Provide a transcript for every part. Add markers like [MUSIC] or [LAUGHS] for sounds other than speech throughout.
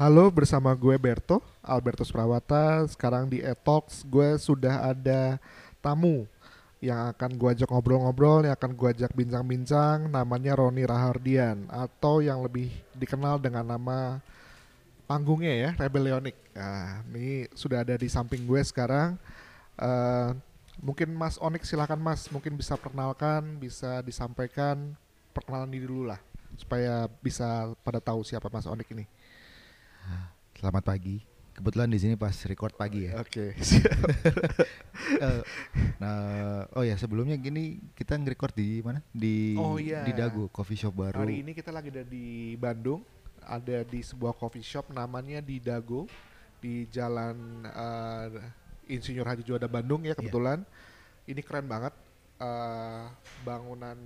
Halo, bersama gue Berto, Albertus Prawata. Sekarang di Etox gue sudah ada tamu yang akan gue ajak ngobrol-ngobrol, yang akan gue ajak bincang-bincang. Namanya Roni Rahardian atau yang lebih dikenal dengan nama panggungnya ya, Rebellionic. Nah, ini sudah ada di samping gue sekarang. Eh, mungkin Mas Onik silakan Mas, mungkin bisa perkenalkan, bisa disampaikan perkenalan diri dulu lah supaya bisa pada tahu siapa Mas Onik ini. Selamat pagi. Kebetulan di sini pas record pagi ya. Oke. [LAUGHS] Eh, nah, oh ya sebelumnya gini kita nge-record di mana? Di Oh, iya. di Dago Coffee Shop baru. Hari ini kita lagi ada di Bandung, ada di sebuah coffee shop namanya di Dago di Jalan eh, Insinyur Haji Juanda Bandung ya kebetulan. Ini keren banget eh, bangunan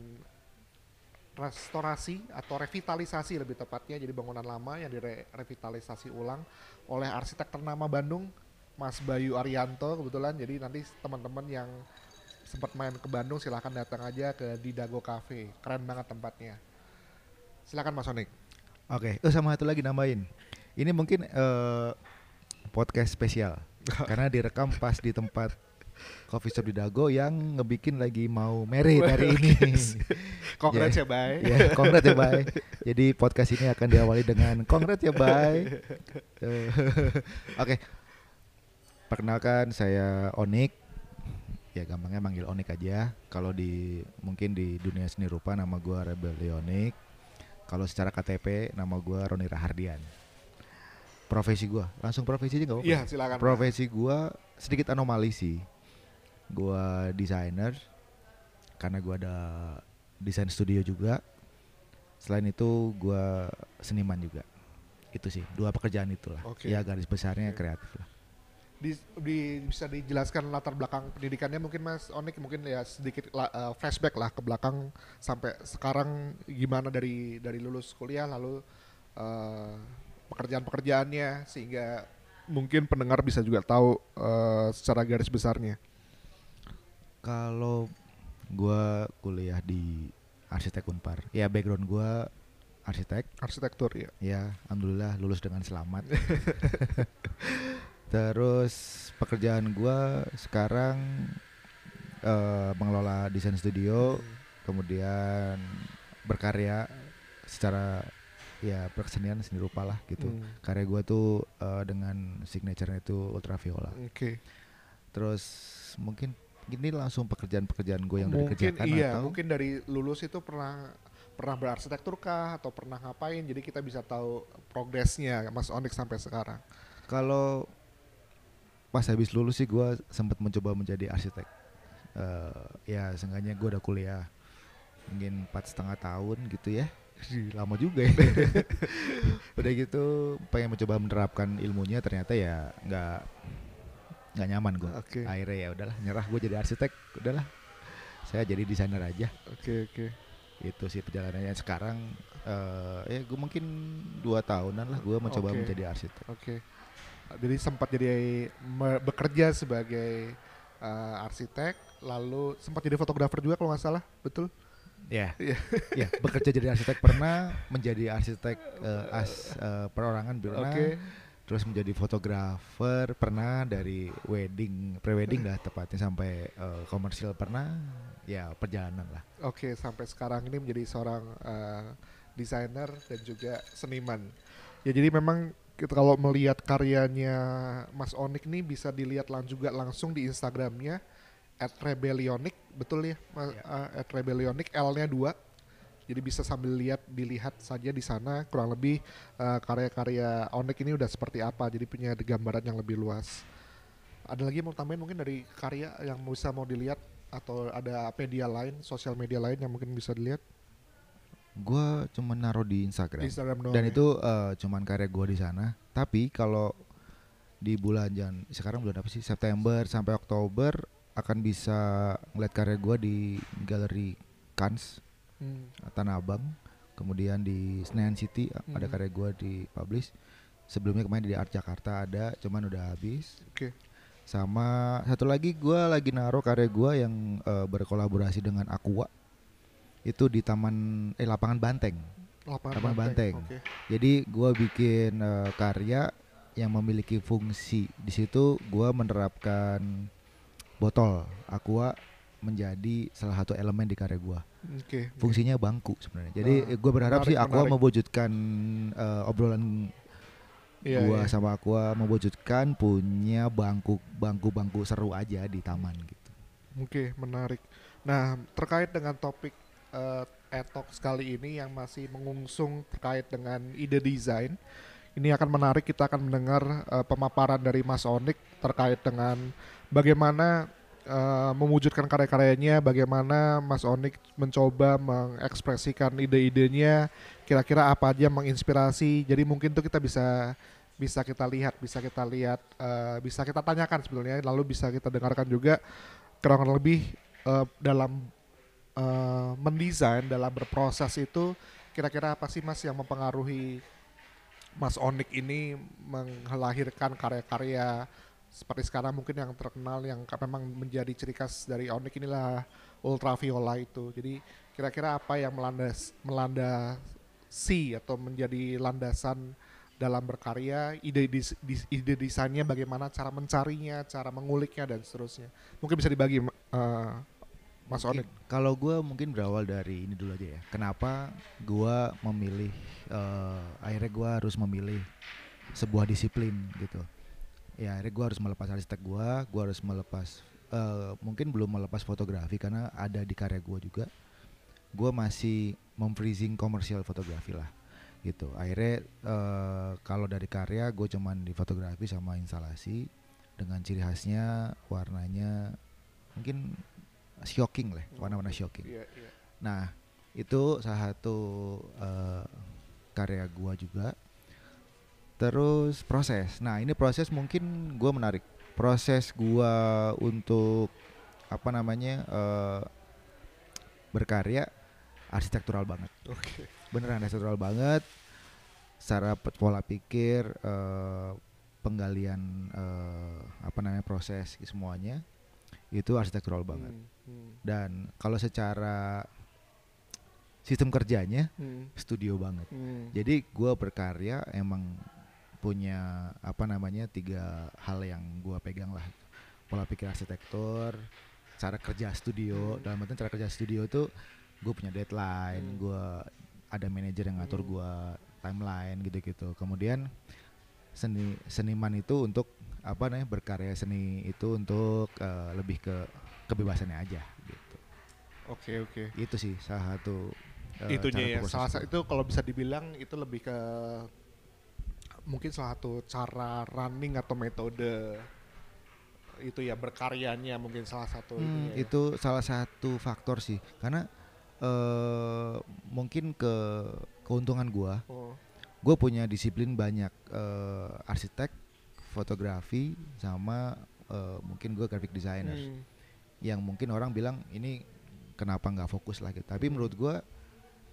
restorasi atau revitalisasi lebih tepatnya jadi bangunan lama yang direvitalisasi ulang oleh arsitek ternama Bandung Mas Bayu Arianto kebetulan. Jadi nanti teman-teman yang sempat main ke Bandung silahkan datang aja ke di Dago Cafe. Keren banget tempatnya. Silakan Mas Onik. Oke, oh sama satu lagi nambahin. Ini mungkin eh, podcast spesial. [LAUGHS] Karena direkam pas di tempat coffee shop di Dago yang ngebikin lagi mau merit hari ini. Congrats [LAUGHS] ya Bay ya, congrats ya, Bay. Jadi podcast ini akan diawali dengan congrats ya, Bay. [LAUGHS] Oke. Perkenalkan saya Onik. Ya gampangnya manggil Onik aja. Kalau di mungkin di dunia seni rupa nama gua Rebel Leonik. Kalau secara KTP nama gua Roni Rahardian. Profesi gua, langsung profesi aja nggak apa-apa? Iya silakan Profesi gua sedikit anomali sih. Gua desainer karena gua ada desain studio juga. Selain itu gua seniman juga. Itu sih dua pekerjaan itulah. Oke. Ya garis besarnya Oke. kreatif lah. di, di- bisa dijelaskan latar belakang pendidikannya mungkin Mas Onik mungkin ya sedikit la- eh, flashback lah ke belakang sampai sekarang gimana dari dari lulus kuliah lalu eh, pekerjaan-pekerjaannya sehingga mungkin pendengar bisa juga tahu eh, secara garis besarnya. Kalau gua kuliah di arsitek Unpar, ya background gua arsitek. Arsitektur ya. Ya, alhamdulillah lulus dengan selamat. [LAUGHS] Terus pekerjaan gua sekarang eh, mengelola desain studio, kemudian berkarya secara ya perkesenian seni rupa lah gitu. Hmm, Karya gua tuh eh, dengan signature itu ultraviola. Oke. Terus mungkin ini langsung pekerjaan-pekerjaan gue yang udah Mungkin dikerjakan iya, atau mungkin dari lulus itu pernah pernah berarsitektur kah atau pernah ngapain jadi kita bisa tahu progresnya Mas Onik sampai sekarang. Kalau pas habis lulus sih gue sempat mencoba menjadi arsitek. Eh, ya seenggaknya gue udah kuliah mungkin empat setengah tahun gitu ya. Lama juga ya. [LAUGHS] udah gitu pengen mencoba menerapkan ilmunya ternyata ya nggak nggak nyaman gue. Oke. Akhirnya ya udahlah nyerah gue jadi arsitek. Udahlah saya jadi desainer aja. Oke, oke. itu sih perjalanannya sekarang eh ya gue mungkin dua tahunan lah gue mencoba Oke. menjadi arsitek Oke. Jadi sempat jadi bekerja sebagai uh, arsitek, lalu sempat jadi fotografer juga kalau nggak salah, betul? ya Iya. [LAUGHS] ya bekerja jadi arsitek pernah menjadi arsitek eh, as eh, perorangan pernah Oke. Terus menjadi fotografer pernah dari wedding prewedding lah tepatnya sampai eh, komersial pernah ya perjalanan lah Oke, sampai sekarang ini menjadi seorang uh, desainer dan juga seniman. Ya jadi memang kita kalau melihat karyanya Mas Onik nih bisa dilihat lang juga langsung di Instagramnya @rebellionic, betul ya? Mas, Ya. uh, @rebellionic L-nya dua. Jadi bisa sambil lihat dilihat saja di sana kurang lebih uh, karya-karya Onik ini udah seperti apa. Jadi punya gambaran yang lebih luas. Ada lagi yang mau tambahin mungkin dari karya yang bisa mau dilihat atau ada media lain, sosial media lain yang mungkin bisa dilihat gue cuma naruh di Instagram Instagram doang. dan ya? itu eh, cuman karya gue di sana tapi kalau di bulan jan sekarang bulan apa sih September sampai Oktober akan bisa ngeliat karya gue di galeri Kans Hmm, Tanah Abang kemudian di Senayan City a- ada karya gue di publish sebelumnya kemarin di Art Jakarta ada cuman udah habis Oke. sama satu lagi gue lagi naruh karya gue yang eh, berkolaborasi dengan Aqua itu di taman eh lapangan Banteng Lapangan, Lapangan Banteng. Oke. Jadi gua bikin eh, karya yang memiliki fungsi. Di situ gua menerapkan botol aqua menjadi salah satu elemen di karya gua. Oke. Fungsinya bangku sebenarnya. Jadi Ah, gue berharap sih menarik, aqua menarik. mewujudkan eh, obrolan Iya, gua iya. sama aqua mewujudkan punya bangku bangku bangku seru aja di taman gitu. Oke, menarik. Nah, terkait dengan topik eh, etok sekali ini yang masih mengungsung terkait dengan ide desain, ini akan menarik. Kita akan mendengar eh, pemaparan dari Mas Onik terkait dengan bagaimana eh, mewujudkan karya-karyanya, bagaimana Mas Onik mencoba mengekspresikan ide-idenya, kira-kira apa aja menginspirasi. Jadi mungkin tuh kita bisa bisa kita lihat, bisa kita lihat, eh, bisa kita tanyakan sebetulnya, lalu bisa kita dengarkan juga kurang lebih eh, dalam eh, mendesain, dalam berproses itu kira-kira apa sih Mas yang mempengaruhi Mas Onik ini melahirkan karya-karya seperti sekarang mungkin yang terkenal yang memang menjadi ciri khas dari Onik inilah ultraviola itu. Jadi kira-kira apa yang melandas melandasi atau menjadi landasan dalam berkarya, ide dis- ide desainnya bagaimana cara mencarinya, cara menguliknya dan seterusnya. Mungkin bisa dibagi eh, Mas Onik. Kalau gua mungkin berawal dari ini dulu aja ya. Kenapa gua memilih eh, akhirnya gua harus memilih sebuah disiplin gitu. Ya akhirnya gua harus melepas arsitek gua, gua harus melepas eh, mungkin belum melepas fotografi karena ada di karya gua juga. Gua masih memfreezing komersial fotografi lah gitu. Akhirnya eh, kalau dari karya gue cuman di fotografi sama instalasi dengan ciri khasnya warnanya mungkin shocking lah, warna-warna shocking. Iya, iya. Nah, itu salah satu eh, karya gua juga. Terus proses. Nah, ini proses mungkin gua menarik. Proses gua untuk apa namanya? eh, berkarya arsitektural banget. Oke. Beneran arsitektural banget. Secara pola pikir eh, penggalian eh, apa namanya? proses semuanya itu arsitektural banget Hmm, hmm, dan kalau secara sistem kerjanya hmm, studio banget hmm. jadi gua berkarya emang punya apa namanya tiga hal yang gua pegang lah pola pikir arsitektur cara kerja studio Hmm. dalam artian cara kerja studio tuh gue punya deadline Hmm. gua ada manajer yang ngatur Hmm. gua timeline gitu-gitu kemudian seni seniman itu untuk apa namanya berkarya seni itu untuk eh, lebih ke kebebasannya aja gitu Oke, oke. itu sih salah satu eh, Itunya ya. Salah satu itu kalau bisa dibilang itu lebih ke mungkin salah satu cara running atau metode itu ya berkaryanya mungkin salah satu Hmm, ya. itu salah satu faktor sih karena eh mungkin ke keuntungan gua Oh, gue punya disiplin banyak eh, arsitek fotografi sama eh, mungkin gue graphic designer hmm, yang mungkin orang bilang ini kenapa nggak fokus lah gitu tapi Hmm. menurut gua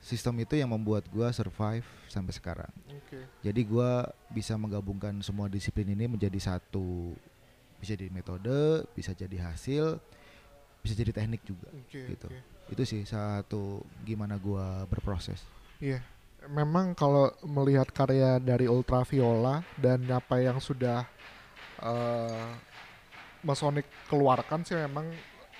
sistem itu yang membuat gua survive sampai sekarang Oke. jadi gua bisa menggabungkan semua disiplin ini menjadi satu bisa jadi metode bisa jadi hasil bisa jadi teknik juga Oke. Gitu. oke. itu sih satu gimana gua berproses Iya. Memang kalau melihat karya dari Ultraviola dan apa yang sudah eh Mas Sonic keluarkan sih memang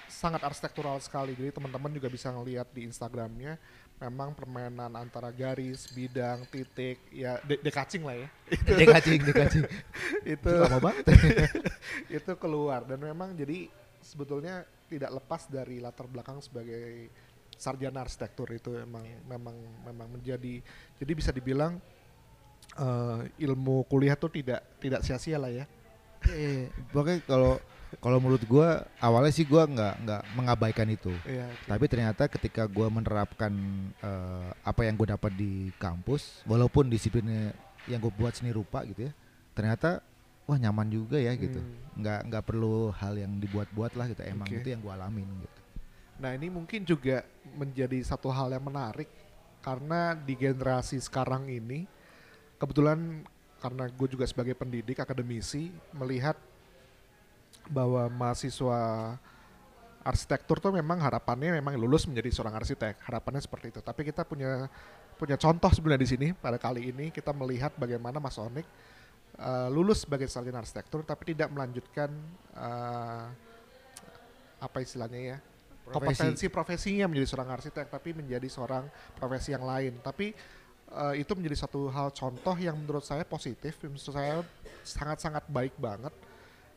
sangat arsitektural sekali. Jadi teman-teman juga bisa ngelihat di Instagramnya memang permainan antara garis, bidang, titik, ya de dekacing lah ya. [LAUGHS] dekacing dekacing itu lama banget. [LAUGHS] Itu keluar. Dan memang jadi sebetulnya tidak lepas dari latar belakang sebagai sarjana arsitektur itu memang memang memang menjadi jadi bisa dibilang eh, ilmu kuliah tuh tidak tidak sia-sia lah ya. Iya, pokoknya kalau kalau menurut gua awalnya sih gua nggak nggak mengabaikan itu Iya. oke. tapi ternyata ketika gua menerapkan eh, apa yang gue dapat di kampus walaupun disiplinnya yang gue buat seni rupa gitu ya ternyata wah nyaman juga ya gitu Hmm. nggak nggak perlu hal yang dibuat-buat lah gitu emang Oke. itu yang gue alamin gitu Nah ini mungkin juga menjadi satu hal yang menarik karena di generasi sekarang ini kebetulan karena gue juga sebagai pendidik akademisi melihat bahwa mahasiswa arsitektur tuh memang harapannya memang lulus menjadi seorang arsitek. Harapannya seperti itu. Tapi kita punya punya contoh sebenarnya di sini pada kali ini kita melihat bagaimana Mas Onik uh, lulus sebagai sarjana arsitektur tapi tidak melanjutkan uh, apa istilahnya ya Profesi. kompetensi profesinya menjadi seorang arsitek tapi menjadi seorang profesi yang lain. Tapi uh, itu menjadi satu hal contoh yang menurut saya positif menurut saya sangat-sangat baik banget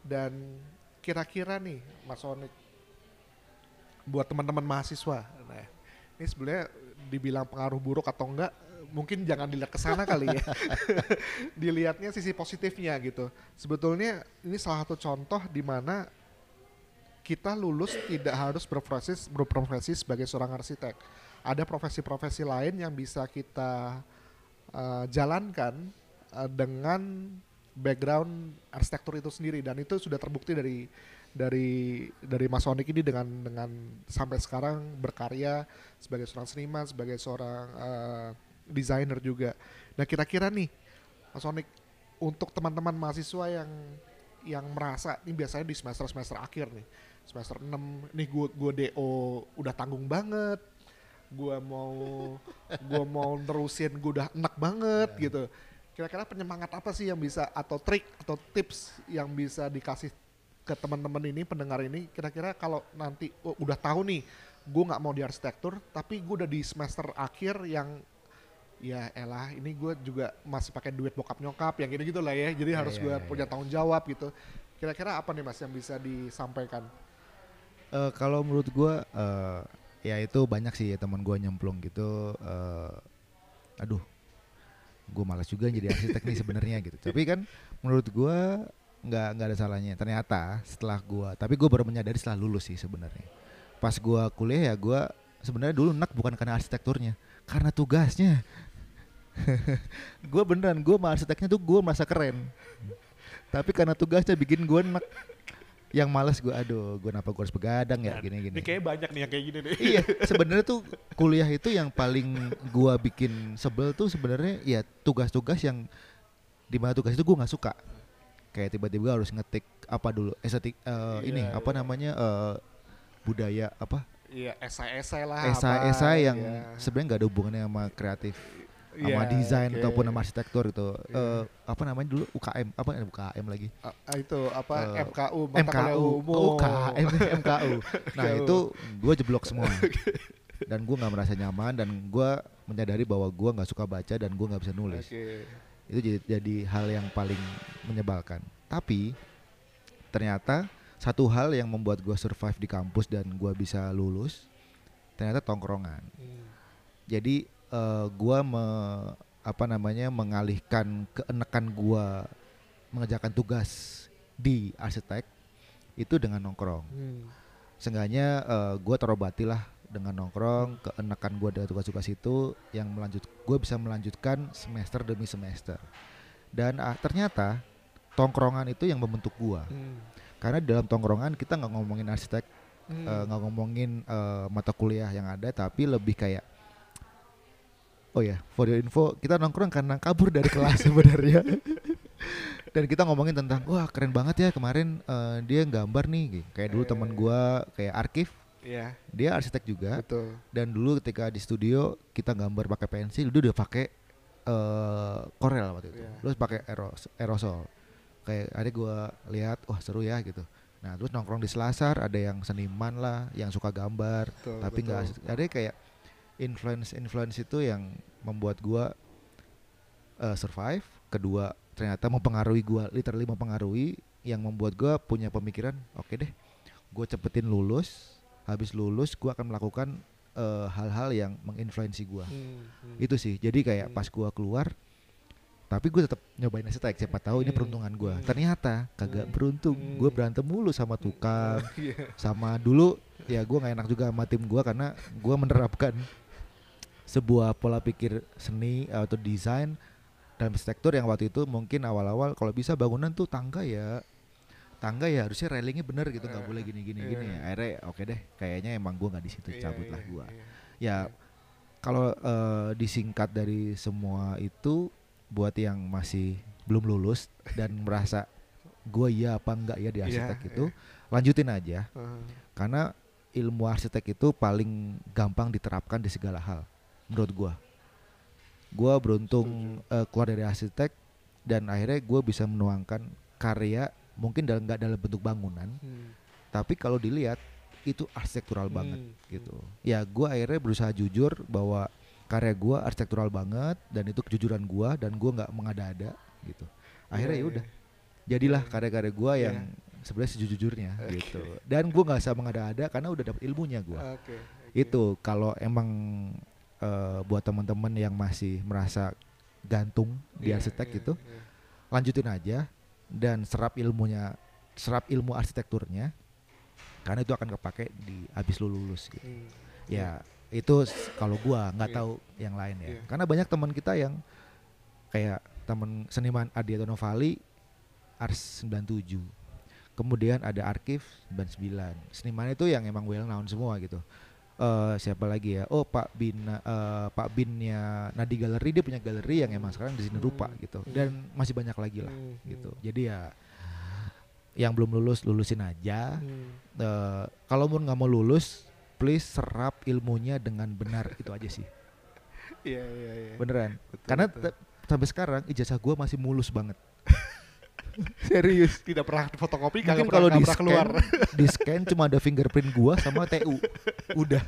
dan kira-kira nih Mas Onik buat teman-teman mahasiswa. Nah, ini sebenarnya dibilang pengaruh buruk atau enggak, mungkin jangan dilihat ke sana kali ya. [LAUGHS] Dilihatnya sisi positifnya gitu. Sebetulnya ini salah satu contoh di mana kita lulus tidak harus berprofesi berprofesi sebagai seorang arsitek. Ada profesi-profesi lain yang bisa kita uh, jalankan uh, dengan background arsitektur itu sendiri dan itu sudah terbukti dari dari dari Mas Onik ini dengan dengan sampai sekarang berkarya sebagai seorang seniman, sebagai seorang uh, desainer juga. Nah kira-kira nih Mas Onik untuk teman-teman mahasiswa yang yang merasa ini biasanya di semester semester akhir nih semester 6 nih gue gue DO udah tanggung banget gue mau gue mau nerusin gue udah enak banget yeah. gitu kira-kira penyemangat apa sih yang bisa atau trik atau tips yang bisa dikasih ke teman-teman ini pendengar ini? Kira-kira kalau nanti oh, udah tahu nih gue nggak mau di arsitektur tapi gue udah di semester akhir yang ya elah ini gue juga masih pakai duit bokap nyokap yang gini gitu lah ya. Jadi ya, harus ya, gue ya, punya ya. tanggung jawab gitu. Kira-kira apa nih mas yang bisa disampaikan? Uh, kalau menurut gue uh, ya itu banyak sih ya teman gue nyemplung gitu. Uh, aduh gue malas juga jadi arsitek nih sebenarnya gitu. Tapi kan menurut gue nggak nggak ada salahnya. Ternyata setelah gua tapi gua baru menyadari setelah lulus sih sebenarnya. Pas gua kuliah ya gua sebenarnya dulu enak bukan karena arsitekturnya karena tugasnya. [LAUGHS] Gue beneran gue sama arsiteknya tuh gue merasa keren. Tapi karena tugasnya bikin gue enak yang males gue aduh gue kenapa gue harus begadang ya gini gini ini kayak banyak nih yang kayak gini deh iya [LAUGHS] sebenarnya tuh kuliah itu yang paling gue bikin sebel tuh sebenarnya ya tugas-tugas yang di mana tugas itu gue nggak suka kayak tiba-tiba harus ngetik apa dulu estetik uh, eh, yeah, ini yeah. apa namanya uh, budaya apa Iya, esai-esai lah. Esai-esai yang yeah. sebenarnya nggak ada hubungannya sama kreatif, sama yeah, desain okay. ataupun sama arsitektur itu. Yeah. Uh, apa namanya dulu UKM apa UKM lagi? Uh, itu apa uh, MKU MKU UKM MKU. Nah itu gue jeblok semua. [LAUGHS] dan gue nggak merasa nyaman dan gue menyadari bahwa gue nggak suka baca dan gue nggak bisa nulis. Okay itu jadi, jadi hal yang paling menyebalkan tapi ternyata satu hal yang membuat gue survive di kampus dan gue bisa lulus ternyata tongkrongan hmm. jadi uh, eh, gue me, apa namanya mengalihkan keenakan gue mengerjakan tugas di arsitek itu dengan nongkrong hmm. seenggaknya uh, eh, gue terobati lah dengan nongkrong keenakan gue dengan tugas-tugas itu yang melanjut gue bisa melanjutkan semester demi semester dan uh, ternyata tongkrongan itu yang membentuk gue hmm. karena di dalam tongkrongan kita nggak ngomongin arsitek hmm. Eh, nggak hmm. uh, ngomongin uh, mata kuliah yang ada tapi lebih kayak oh ya for your info kita nongkrong karena kabur dari kelas [LAUGHS] sebenarnya dan kita ngomongin tentang wah keren banget ya kemarin uh, dia gambar nih kayak dulu teman gue kayak arkif Iya. Dia arsitek juga. Betul. Dan dulu ketika di studio kita gambar pakai pensil, dia udah pakai uh, Corel waktu itu. Yeah. Terus pakai aeros aerosol. Kayak ada gue lihat, wah seru ya gitu. Nah terus nongkrong di Selasar ada yang seniman lah, yang suka gambar, betul, tapi nggak ada kayak influence influence itu yang membuat gue uh, survive. Kedua ternyata mempengaruhi gue, literally mempengaruhi, yang membuat gue punya pemikiran, oke okay deh, gue cepetin lulus, habis lulus gue akan melakukan uh, hal-hal yang menginfluensi gue hmm, hmm. itu sih jadi kayak hmm. pas gue keluar tapi gue tetap nyobain arsitek siapa tahu hmm. ini peruntungan gue hmm. ternyata kagak hmm. beruntung hmm. gue berantem mulu sama tukang [LAUGHS] yeah. sama dulu ya gue nggak enak juga sama tim gue karena gue menerapkan sebuah pola pikir seni atau desain dan arsitektur yang waktu itu mungkin awal-awal kalau bisa bangunan tuh tangga ya tangga ya harusnya railingnya bener gitu nggak uh, boleh gini gini yeah. gini akhirnya oke okay deh kayaknya emang gue nggak di situ yeah, cabut lah gue yeah, ya yeah. kalau uh, disingkat dari semua itu buat yang masih belum lulus dan [LAUGHS] merasa gue iya apa enggak ya di iya, arsitek yeah, itu yeah. lanjutin aja uh. karena ilmu arsitek itu paling gampang diterapkan di segala hal menurut gua gua beruntung eh, keluar dari arsitek dan akhirnya gua bisa menuangkan karya mungkin dalam nggak dalam bentuk bangunan Hmm. tapi kalau dilihat itu arsitektural banget Hmm. gitu ya gua akhirnya berusaha jujur bahwa karya gua arsitektural banget dan itu kejujuran gua dan gua nggak mengada-ada gitu akhirnya Iya, ya iya. udah jadilah Iya. karya-karya gua Iya. yang sebenarnya sejujurnya Oke. gitu dan gua nggak usah mengada-ada karena udah dapet ilmunya gua Oke. oke. itu kalau emang eh, buat teman-teman yang masih merasa gantung di Iya, arsitek iya, gitu iya. lanjutin aja dan serap ilmunya serap ilmu arsitekturnya karena itu akan kepake di habis lu lulus gitu Hmm. ya itu s- kalau gua nggak Iya. tahu yang lain ya Iya. karena banyak teman kita yang kayak teman seniman Adi Novali Ars 97 kemudian ada Arkif 99 seniman itu yang emang well known semua gitu Eh siapa lagi ya oh Pak Bin eh, Pak Binnya Nadi Galeri dia punya galeri yang emang sekarang di sini rupa Hmm. gitu Hmm. dan masih banyak lagi lah Hmm, gitu hmm. jadi ya yang belum lulus lulusin aja Hmm. Eh, kalau mau nggak mau lulus please serap ilmunya dengan benar itu aja sih [LAUGHS] Iya iya iya. beneran Betul, karena betul. sampai sekarang ijazah gua masih mulus banget [LAUGHS] serius. Tidak pernah fotokopi mungkin kagak kalau pernah, di pernah keluar. scan [LAUGHS] di scan cuma ada fingerprint gua sama TU udah.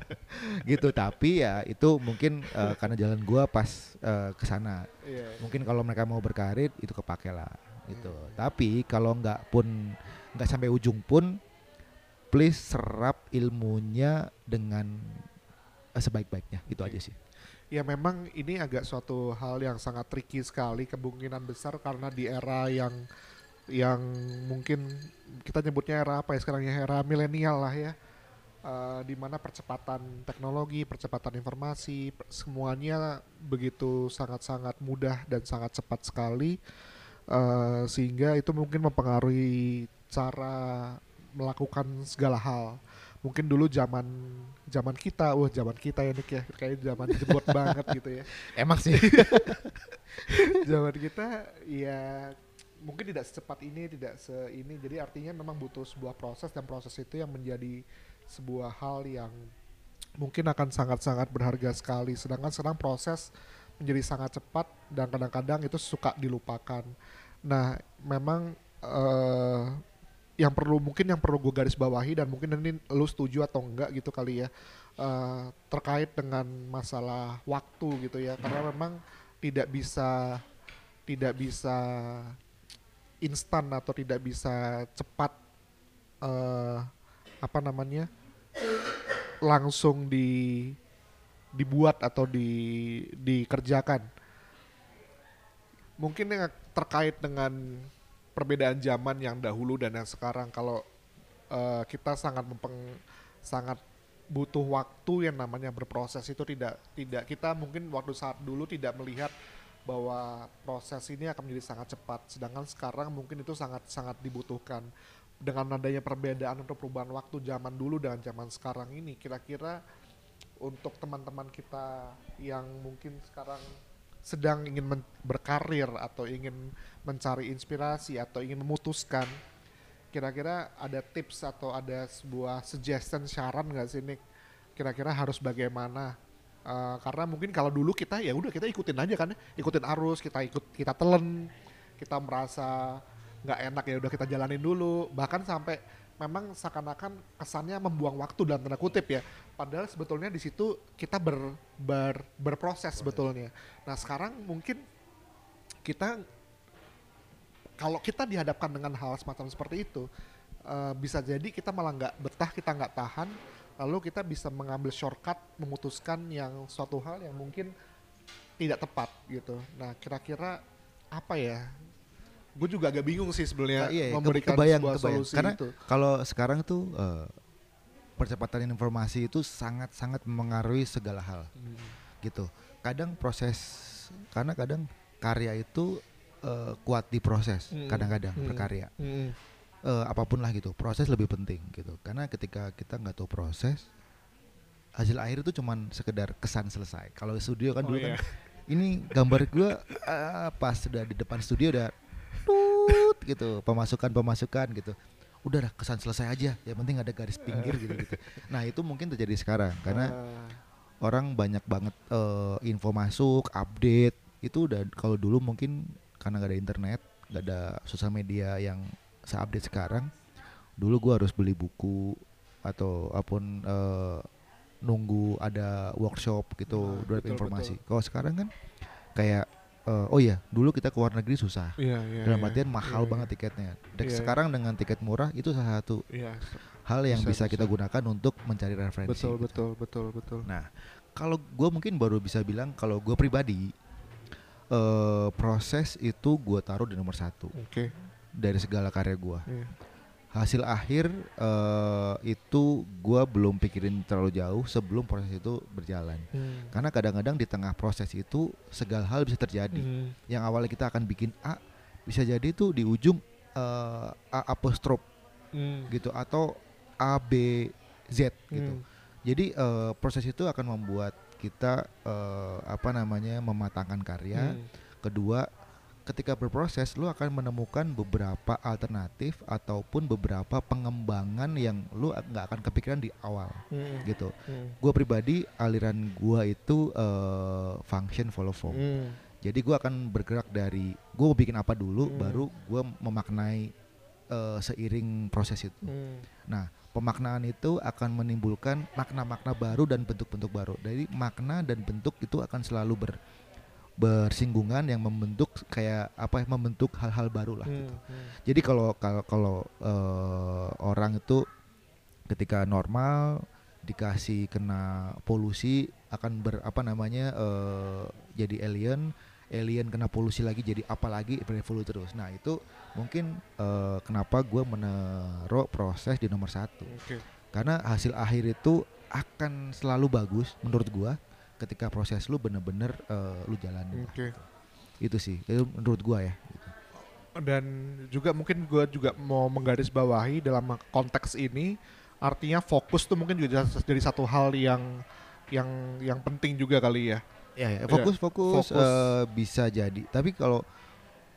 Gitu. Tapi ya itu mungkin eh, karena jalan gua pas eh, ke sana. Iya. mungkin kalau mereka mau berkarir itu kepake lah. Gitu. Hmm. tapi kalau nggak pun nggak sampai ujung pun please serap ilmunya dengan eh, sebaik-baiknya. Itu aja sih. Ya memang ini agak suatu hal yang sangat tricky sekali kemungkinan besar karena di era yang yang mungkin kita nyebutnya era apa ya sekarang ya? Era milenial lah ya. Eh, di mana percepatan teknologi, percepatan informasi, semuanya begitu sangat-sangat mudah dan sangat cepat sekali. Eh, sehingga itu mungkin mempengaruhi cara melakukan segala hal. Mungkin dulu zaman zaman kita, wah zaman kita ya Nick ya, kayak zaman jebot [LAUGHS] banget gitu ya. emang sih. [LAUGHS] Zaman kita ya mungkin tidak secepat ini, tidak se ini. Jadi artinya memang butuh sebuah proses dan proses itu yang menjadi sebuah hal yang mungkin akan sangat-sangat berharga sekali. Sedangkan sekarang proses menjadi sangat cepat dan kadang-kadang itu suka dilupakan. Nah, memang eh yang perlu mungkin yang perlu gue garis bawahi dan mungkin ini lu setuju atau enggak gitu kali ya eh, terkait dengan masalah waktu gitu ya karena memang tidak bisa tidak bisa instan atau tidak bisa cepat eh apa namanya langsung di dibuat atau di dikerjakan. Mungkin yang terkait dengan perbedaan zaman yang dahulu dan yang sekarang kalau eh, kita sangat mempeng sangat butuh waktu yang namanya berproses itu tidak tidak kita mungkin waktu saat dulu tidak melihat bahwa proses ini akan menjadi sangat cepat. Sedangkan sekarang mungkin itu sangat sangat dibutuhkan. Dengan adanya perbedaan atau perubahan waktu zaman dulu dengan zaman sekarang ini kira-kira untuk teman-teman kita yang mungkin sekarang sedang ingin berkarir atau ingin mencari inspirasi atau ingin memutuskan kira-kira ada tips atau ada sebuah suggestion saran nggak sih Nick? Kira-kira harus bagaimana Eh, karena mungkin kalau dulu kita ya udah kita ikutin aja kan ya. ikutin arus kita ikut kita telen kita merasa nggak enak ya udah kita jalanin dulu. Bahkan sampai memang seakan-akan kesannya membuang waktu dalam tanda kutip ya. Padahal sebetulnya di situ kita ber, ber- berproses sebetulnya. Nah sekarang mungkin kita kalau kita dihadapkan dengan hal semacam seperti itu eh, bisa jadi kita malah nggak betah kita nggak tahan lalu kita bisa mengambil shortcut memutuskan yang suatu hal yang mungkin tidak tepat gitu nah kira-kira apa ya gue juga agak bingung sih sebenarnya Nah, iya, iya, memberikan kebayang, sebuah kebayang. solusi Karena itu kalau sekarang tuh eh, percepatan informasi itu sangat-sangat mengaruhi segala hal Hmm. gitu. Kadang proses karena kadang karya itu eh, kuat di proses, Mm. kadang-kadang Mm. berkarya. Mm. Eh, apa pun lah gitu, proses lebih penting gitu. Karena ketika kita nggak tahu proses, hasil akhir itu cuman sekedar kesan selesai. Kalau studio kan Oh, dulu iya. kan [LAUGHS] ini gambar gua eh, pas sudah di depan studio udah tut gitu pemasukan pemasukan gitu. Udah dah kesan selesai aja. Yang penting ada garis pinggir gitu gitu. Nah itu mungkin terjadi sekarang. Karena Ah, orang banyak banget eh, info masuk update. Itu udah kalau dulu mungkin karena nggak ada internet nggak ada sosial media yang seupdate sekarang dulu gua harus beli buku atau apa pun eh, nunggu ada workshop gitu Nah, betul, informasi kalau sekarang kan kayak eh, oh iya dulu kita ke luar negeri susah iya, iya, dalam iya. artian mahal Iya, banget tiketnya dan Iya, iya. sekarang dengan tiket murah itu salah satu Iya, hal yang Bisa, bisa, kita bisa. gunakan untuk mencari referensi betul, gitu. betul, betul, betul. Nah, kalau gue mungkin baru bisa bilang kalau gue pribadi eh proses itu gue taruh di nomor satu Oke, dari segala karya gue. iya. Hasil akhir eh itu gue belum pikirin terlalu jauh sebelum proses itu berjalan. Hmm. Karena kadang-kadang di tengah proses itu segala hal bisa terjadi. Hmm. Yang awalnya kita akan bikin A bisa jadi tuh di ujung eh, A apostrof Hmm. gitu atau A B Z gitu. Hmm. Jadi eh, proses itu akan membuat kita eh, apa namanya mematangkan karya. Hmm. Kedua, ketika berproses lu akan menemukan beberapa alternatif ataupun beberapa pengembangan yang lu nggak akan kepikiran di awal Hmm. gitu. Hmm. Gua pribadi aliran gua itu eh, function follow form. Hmm. Jadi gua akan bergerak dari gua mau bikin apa dulu Hmm. baru gua memaknai eh, seiring proses itu. Hmm. Nah, pemaknaan itu akan menimbulkan makna-makna baru dan bentuk-bentuk baru. Jadi makna dan bentuk itu akan selalu ber bersinggungan yang membentuk kayak apa membentuk hal-hal baru lah. Hmm. gitu. Hmm. Jadi kalau kalau kalau eh, orang itu ketika normal dikasih kena polusi akan ber apa namanya eh, jadi alien alien kena polusi lagi jadi apa lagi berevolusi terus nah itu mungkin eh, kenapa gue menaruh proses di nomor satu Oke. karena hasil akhir itu akan selalu bagus menurut gua ketika proses lu bener-bener eh, lu jalanin. Oke. itu sih itu menurut gua ya gitu. dan juga mungkin gue juga mau menggarisbawahi dalam konteks ini artinya fokus tuh mungkin juga jadi satu hal yang yang yang penting juga kali ya Ya, ya, fokus fokus, fokus. eh, bisa jadi. Tapi kalau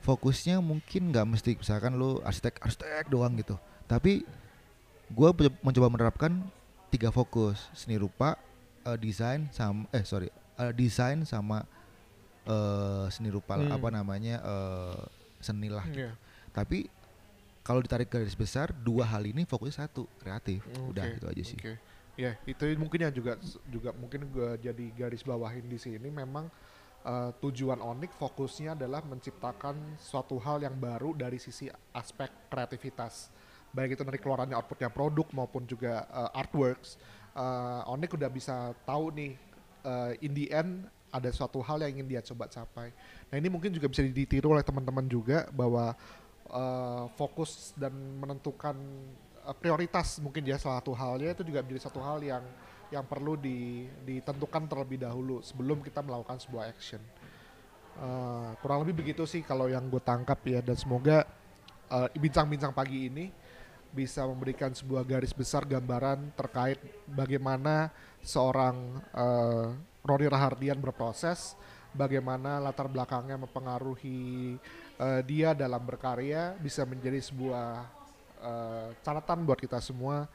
fokusnya mungkin nggak mesti misalkan lu arsitek arsitek doang gitu. Tapi gua mencoba menerapkan tiga fokus seni rupa, eh, desain sama eh sorry eh, desain sama eh, seni rupa Hmm. apa namanya eh, seni lah. Iya. Tapi kalau ditarik garis besar dua hal ini fokusnya satu kreatif. Udah Oke, gitu aja sih. Oke. Ya, itu mungkin yang juga juga mungkin gue jadi garis bawahin di sini memang eh, tujuan Onik fokusnya adalah menciptakan suatu hal yang baru dari sisi aspek kreativitas. Baik itu dari keluarannya outputnya produk maupun juga eh, artworks. Eh, Onik udah bisa tahu nih eh, in the end ada suatu hal yang ingin dia coba capai. Nah, ini mungkin juga bisa ditiru oleh teman-teman juga bahwa eh, fokus dan menentukan uh, prioritas mungkin ya salah satu halnya itu juga menjadi satu hal yang yang perlu di, ditentukan terlebih dahulu sebelum kita melakukan sebuah action. Uh, kurang lebih begitu sih kalau yang gue tangkap ya dan semoga uh, bincang-bincang pagi ini bisa memberikan sebuah garis besar gambaran terkait bagaimana seorang uh, Roni Rahardian berproses, bagaimana latar belakangnya mempengaruhi uh, dia dalam berkarya bisa menjadi sebuah uh, catatan buat kita semua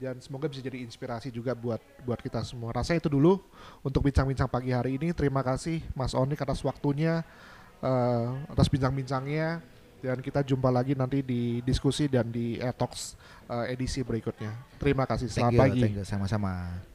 dan semoga bisa jadi inspirasi juga buat buat kita semua. Rasanya itu dulu untuk bincang-bincang pagi hari ini. Terima kasih Mas Onik atas waktunya, uh, atas bincang-bincangnya dan kita jumpa lagi nanti di diskusi dan di Etox uh, edisi berikutnya. Terima kasih. Thank Selamat you, pagi. thank you. sama-sama.